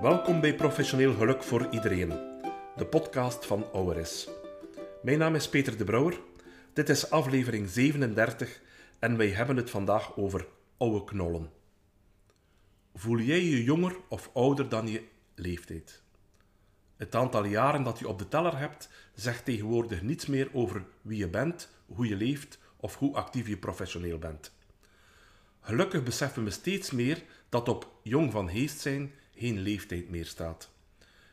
Welkom bij Professioneel Geluk voor Iedereen, de podcast van ORS. Mijn naam is Peter de Brouwer, dit is aflevering 37 en wij hebben het vandaag over oude knollen. Voel jij je jonger of ouder dan je leeftijd? Het aantal jaren dat je op de teller hebt zegt tegenwoordig niets meer over wie je bent, hoe je leeft of hoe actief je professioneel bent. Gelukkig beseffen we steeds meer dat op jong van geest zijn geen leeftijd meer staat.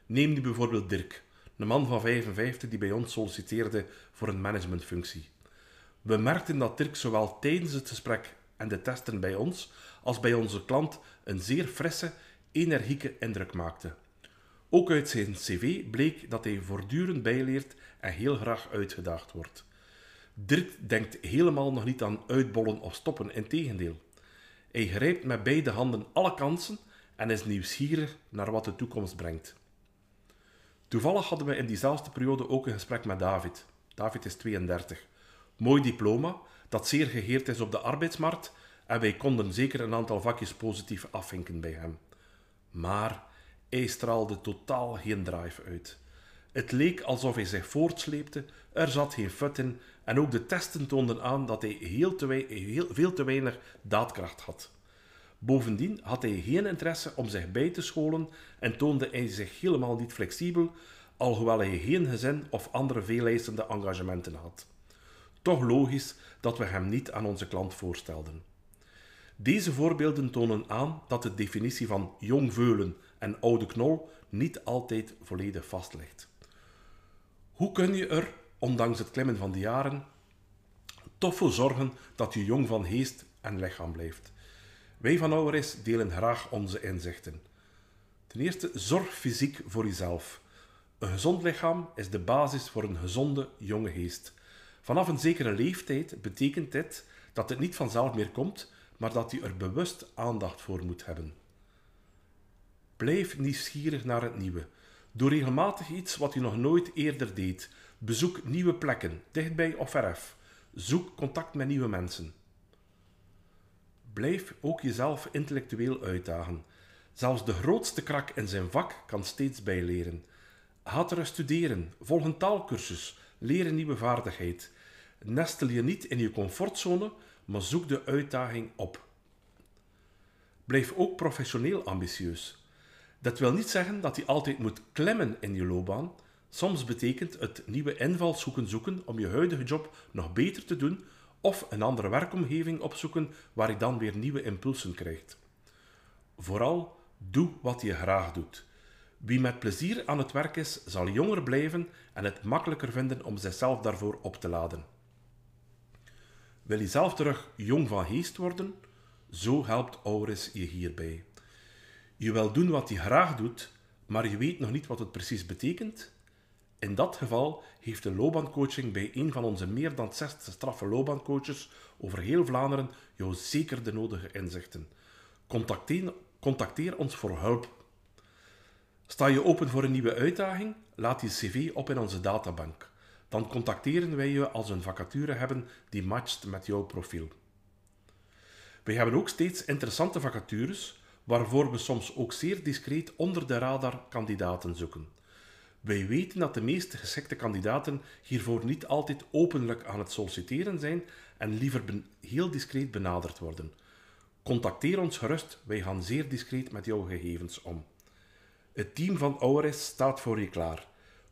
Neem nu bijvoorbeeld Dirk, een man van 55 die bij ons solliciteerde voor een managementfunctie. We merkten dat Dirk zowel tijdens het gesprek en de testen bij ons als bij onze klant een zeer frisse, energieke indruk maakte. Ook uit zijn cv bleek dat hij voortdurend bijleert en heel graag uitgedaagd wordt. Dirk denkt helemaal nog niet aan uitbollen of stoppen, integendeel. Hij grijpt met beide handen alle kansen en is nieuwsgierig naar wat de toekomst brengt. Toevallig hadden we in diezelfde periode ook een gesprek met David. David is 32. Mooi diploma, dat zeer geheerd is op de arbeidsmarkt en wij konden zeker een aantal vakjes positief afvinken bij hem. Maar hij straalde totaal geen drive uit. Het leek alsof hij zich voortsleepte, er zat geen fut in en ook de testen toonden aan dat hij heel, te heel veel te weinig daadkracht had. Bovendien had hij geen interesse om zich bij te scholen en toonde hij zich helemaal niet flexibel, alhoewel hij geen gezin of andere veeleisende engagementen had. Toch logisch dat we hem niet aan onze klant voorstelden. Deze voorbeelden tonen aan dat de definitie van jong veulen en oude knol niet altijd volledig vast ligt. Hoe kun je er, ondanks het klimmen van de jaren, toch voor zorgen dat je jong van geest en lichaam blijft? Wij van Ouweris delen graag onze inzichten. Ten eerste, zorg fysiek voor jezelf. Een gezond lichaam is de basis voor een gezonde jonge geest. Vanaf een zekere leeftijd betekent dit dat het niet vanzelf meer komt, maar dat je er bewust aandacht voor moet hebben. Blijf nieuwsgierig naar het nieuwe. Doe regelmatig iets wat je nog nooit eerder deed. Bezoek nieuwe plekken, dichtbij of verf. Zoek contact met nieuwe mensen. Blijf ook jezelf intellectueel uitdagen. Zelfs de grootste krak in zijn vak kan steeds bijleren. Ga terug studeren, volg een taalkursus, leer nieuwe vaardigheid. Nestel je niet in je comfortzone, maar zoek de uitdaging op. Blijf ook professioneel ambitieus. Dat wil niet zeggen dat je altijd moet klemmen in je loopbaan. Soms betekent het nieuwe invalshoeken zoeken om je huidige job nog beter te doen of een andere werkomgeving opzoeken waar je dan weer nieuwe impulsen krijgt. Vooral doe wat je graag doet. Wie met plezier aan het werk is, zal jonger blijven en het makkelijker vinden om zichzelf daarvoor op te laden. Wil je zelf terug jong van geest worden? Zo helpt Auris je hierbij. Je wil doen wat je graag doet, maar je weet nog niet wat het precies betekent? In dat geval heeft de loopbaancoaching bij een van onze meer dan 60 straffe loopbaancoaches over heel Vlaanderen jou zeker de nodige inzichten. Contacteer, contacteer ons voor hulp. Sta je open voor een nieuwe uitdaging? Laat je cv op in onze databank. Dan contacteren wij je als we een vacature hebben die matcht met jouw profiel. Wij hebben ook steeds interessante vacatures, waarvoor we soms ook zeer discreet onder de radar kandidaten zoeken. Wij weten dat de meeste geschikte kandidaten hiervoor niet altijd openlijk aan het solliciteren zijn en liever heel discreet benaderd worden. Contacteer ons gerust, wij gaan zeer discreet met jouw gegevens om. Het team van Auris staat voor je klaar.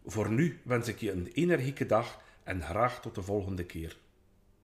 Voor nu wens ik je een energieke dag en graag tot de volgende keer.